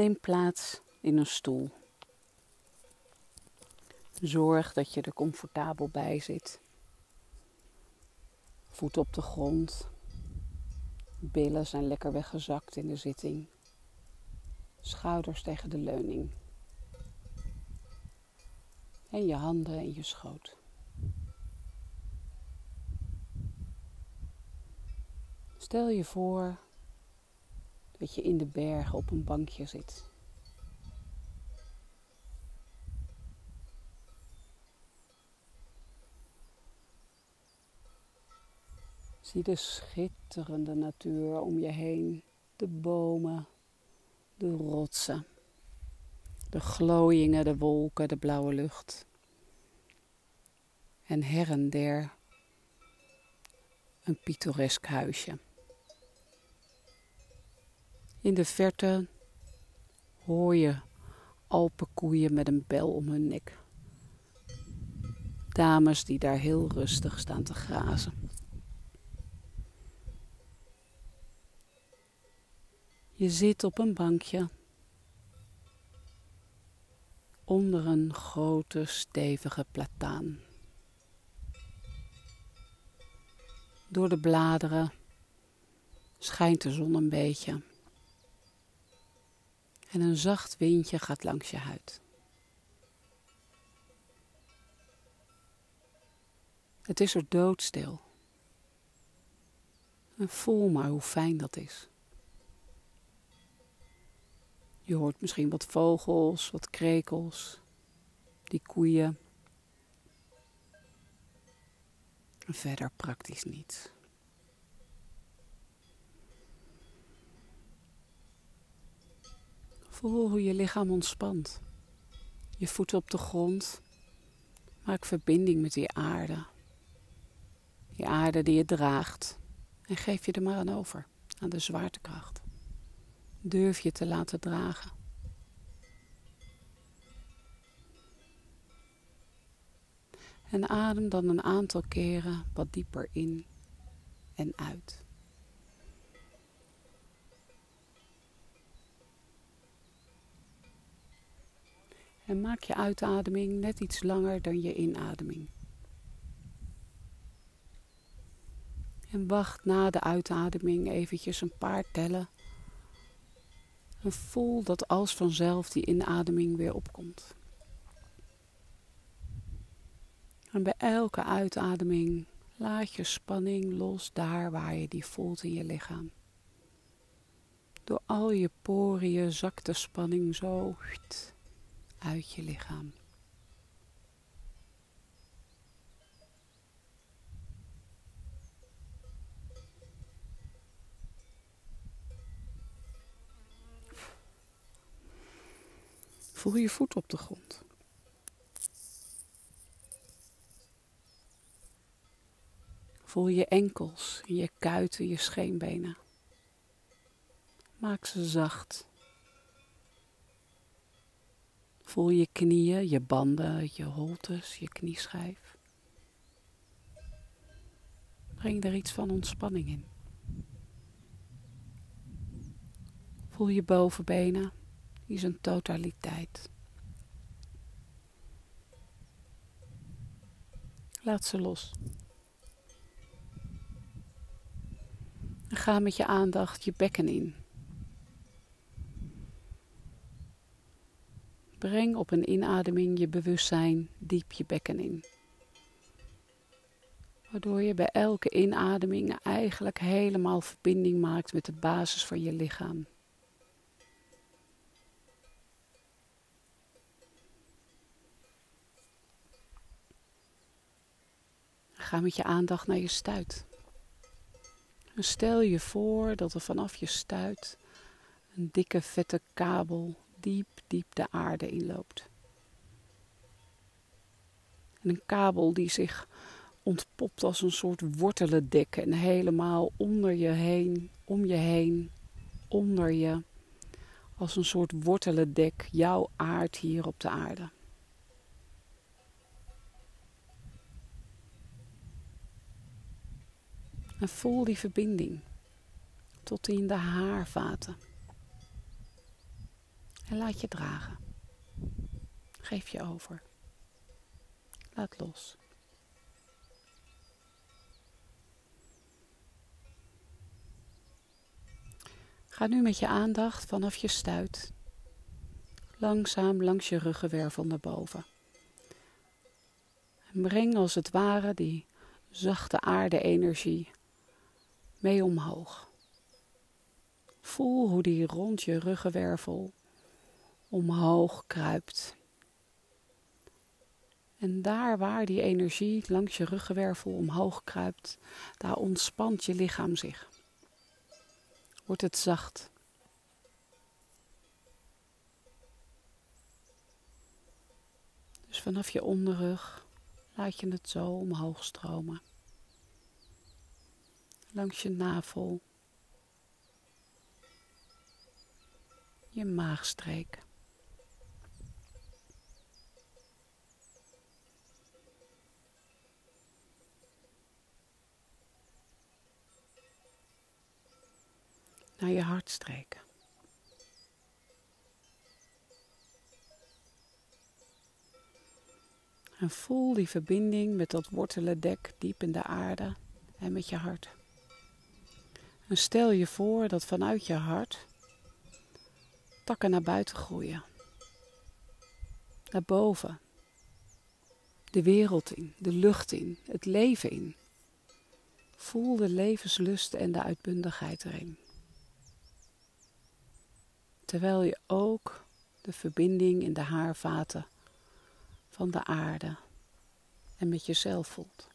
Neem plaats in een stoel. Zorg dat je er comfortabel bij zit. Voet op de grond. Billen zijn lekker weggezakt in de zitting. Schouders tegen de leuning. En je handen in je schoot. Stel je voor dat je in de bergen op een bankje zit. Zie de schitterende natuur om je heen, de bomen, de rotsen, de glooiingen, de wolken, de blauwe lucht. En her en der een pittoresk huisje. In de verte hoor je alpenkoeien met een bel om hun nek. Dames die daar heel rustig staan te grazen. Je zit op een bankje onder een grote stevige plataan. Door de bladeren schijnt de zon een beetje. En een zacht windje gaat langs je huid. Het is er doodstil. Voel maar hoe fijn dat is. Je hoort misschien wat vogels, wat krekels, die koeien. En verder praktisch niet. Voel hoe je lichaam ontspant. Je voeten op de grond. Maak verbinding met die aarde. Die aarde die je draagt. En geef je er maar aan over, aan de zwaartekracht. Durf je te laten dragen. En adem dan een aantal keren wat dieper in en uit. En maak je uitademing net iets langer dan je inademing. En wacht na de uitademing eventjes een paar tellen. En voel dat als vanzelf die inademing weer opkomt. En bij elke uitademing laat je spanning los daar waar je die voelt in je lichaam. Door al je poriën zakt de spanning zo uit je lichaam. Voel je voet op de grond. Voel je enkels, je kuiten, je scheenbenen. Maak ze zacht. Voel je knieën, je banden, je holtes, je knieschijf. Breng er iets van ontspanning in. Voel je bovenbenen, die zijn totaliteit. Laat ze los. En ga met je aandacht je bekken in. Breng op een inademing je bewustzijn diep je bekken in. Waardoor je bij elke inademing eigenlijk helemaal verbinding maakt met de basis van je lichaam. Ga met je aandacht naar je stuit. Stel je voor dat er vanaf je stuit een dikke vette kabel diep, diep de aarde inloopt. En een kabel die zich ontpopt als een soort wortelendek en helemaal onder je heen, om je heen, onder je, als een soort wortelendek jouw aard hier op de aarde. En voel die verbinding tot in de haarvaten. En laat je dragen. Geef je over. Laat los. Ga nu met je aandacht vanaf je stuit langzaam langs je ruggenwervel naar boven. En breng als het ware die zachte aarde-energie mee omhoog. Voel hoe die rond je ruggenwervel omhoog kruipt. En daar waar die energie langs je ruggenwervel omhoog kruipt, daar ontspant je lichaam zich. Wordt het zacht. Dus vanaf je onderrug laat je het zo omhoog stromen. Langs je navel. Je maagstreek. Naar je hartstreken. En voel die verbinding met dat wortelendek diep in de aarde en met je hart. En stel je voor dat vanuit je hart takken naar buiten groeien. Naar boven. De wereld in, de lucht in, het leven in. Voel de levenslust en de uitbundigheid erin. Terwijl je ook de verbinding in de haarvaten van de aarde en met jezelf voelt.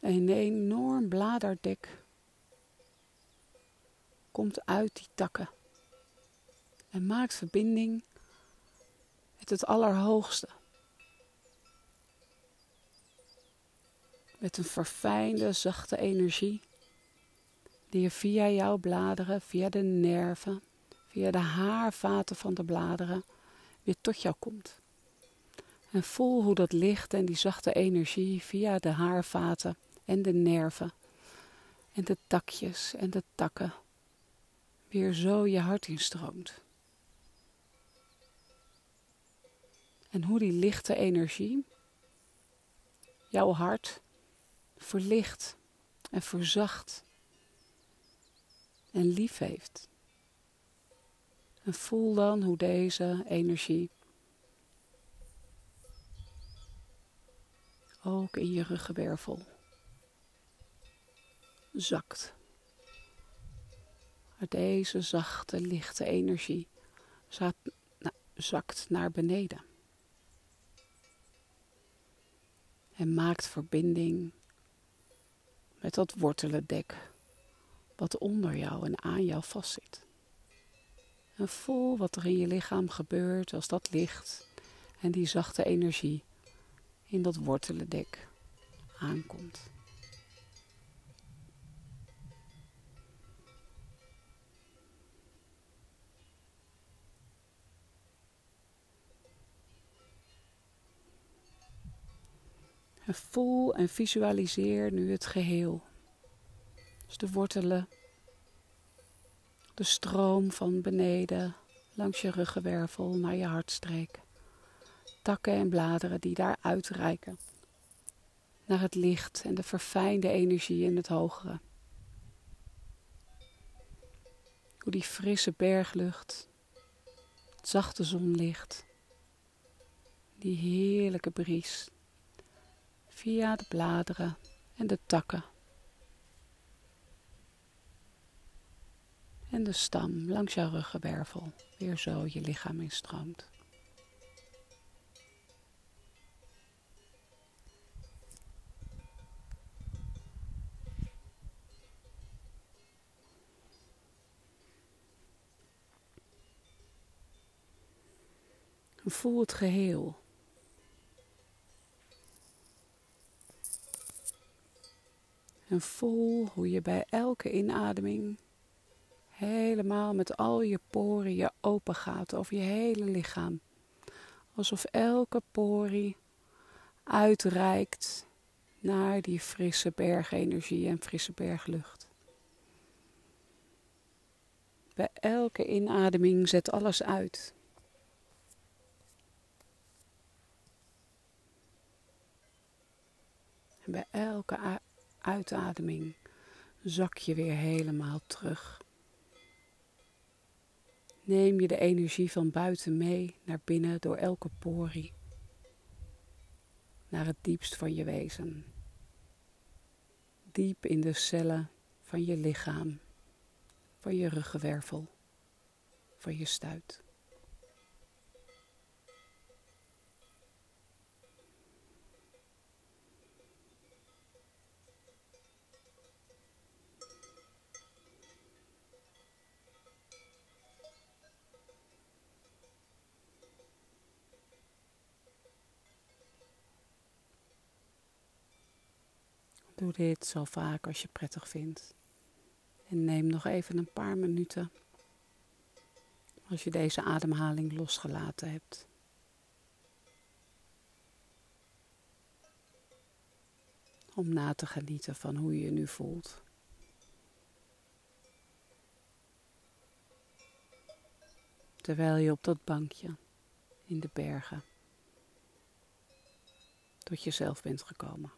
Een enorm bladerdek komt uit die takken en maakt verbinding met het Allerhoogste. Met een verfijnde, zachte energie die via jouw bladeren, via de nerven, via de haarvaten van de bladeren weer tot jou komt. En voel hoe dat licht en die zachte energie via de haarvaten en de nerven en de takjes en de takken weer zo je hart instroomt. En hoe die lichte energie jouw hart verlicht en verzacht en lief heeft. En voel dan hoe deze energie ook in je ruggenwervel zakt. Deze zachte, lichte energie zakt naar beneden. En maakt verbinding met dat wortelendek wat onder jou en aan jou vastzit. En voel wat er in je lichaam gebeurt als dat licht en die zachte energie in dat wortelendek aankomt. En voel en visualiseer nu het geheel dus de wortelen, de stroom van beneden langs je ruggenwervel naar je hartstreek. Takken en bladeren die daar uitreiken naar het licht en de verfijnde energie in het hogere. Hoe die frisse berglucht, het zachte zonlicht, die heerlijke bries via de bladeren en de takken en de stam langs jouw ruggenwervel weer zo je lichaam instroomt. Voel het geheel. En voel hoe je bij elke inademing helemaal met al je poren je open gaat over je hele lichaam. Alsof elke porie uitreikt naar die frisse bergenergie en frisse berglucht. Bij elke inademing zet alles uit. En bij elke uitademing zak je weer helemaal terug. Neem je de energie van buiten mee naar binnen door elke porie, naar het diepst van je wezen, diep in de cellen van je lichaam, van je ruggenwervel, van je stuit. Doe dit zo vaak als je prettig vindt. En neem nog even een paar minuten als je deze ademhaling losgelaten hebt. Om na te genieten van hoe je je nu voelt. Terwijl je op dat bankje in de bergen tot jezelf bent gekomen.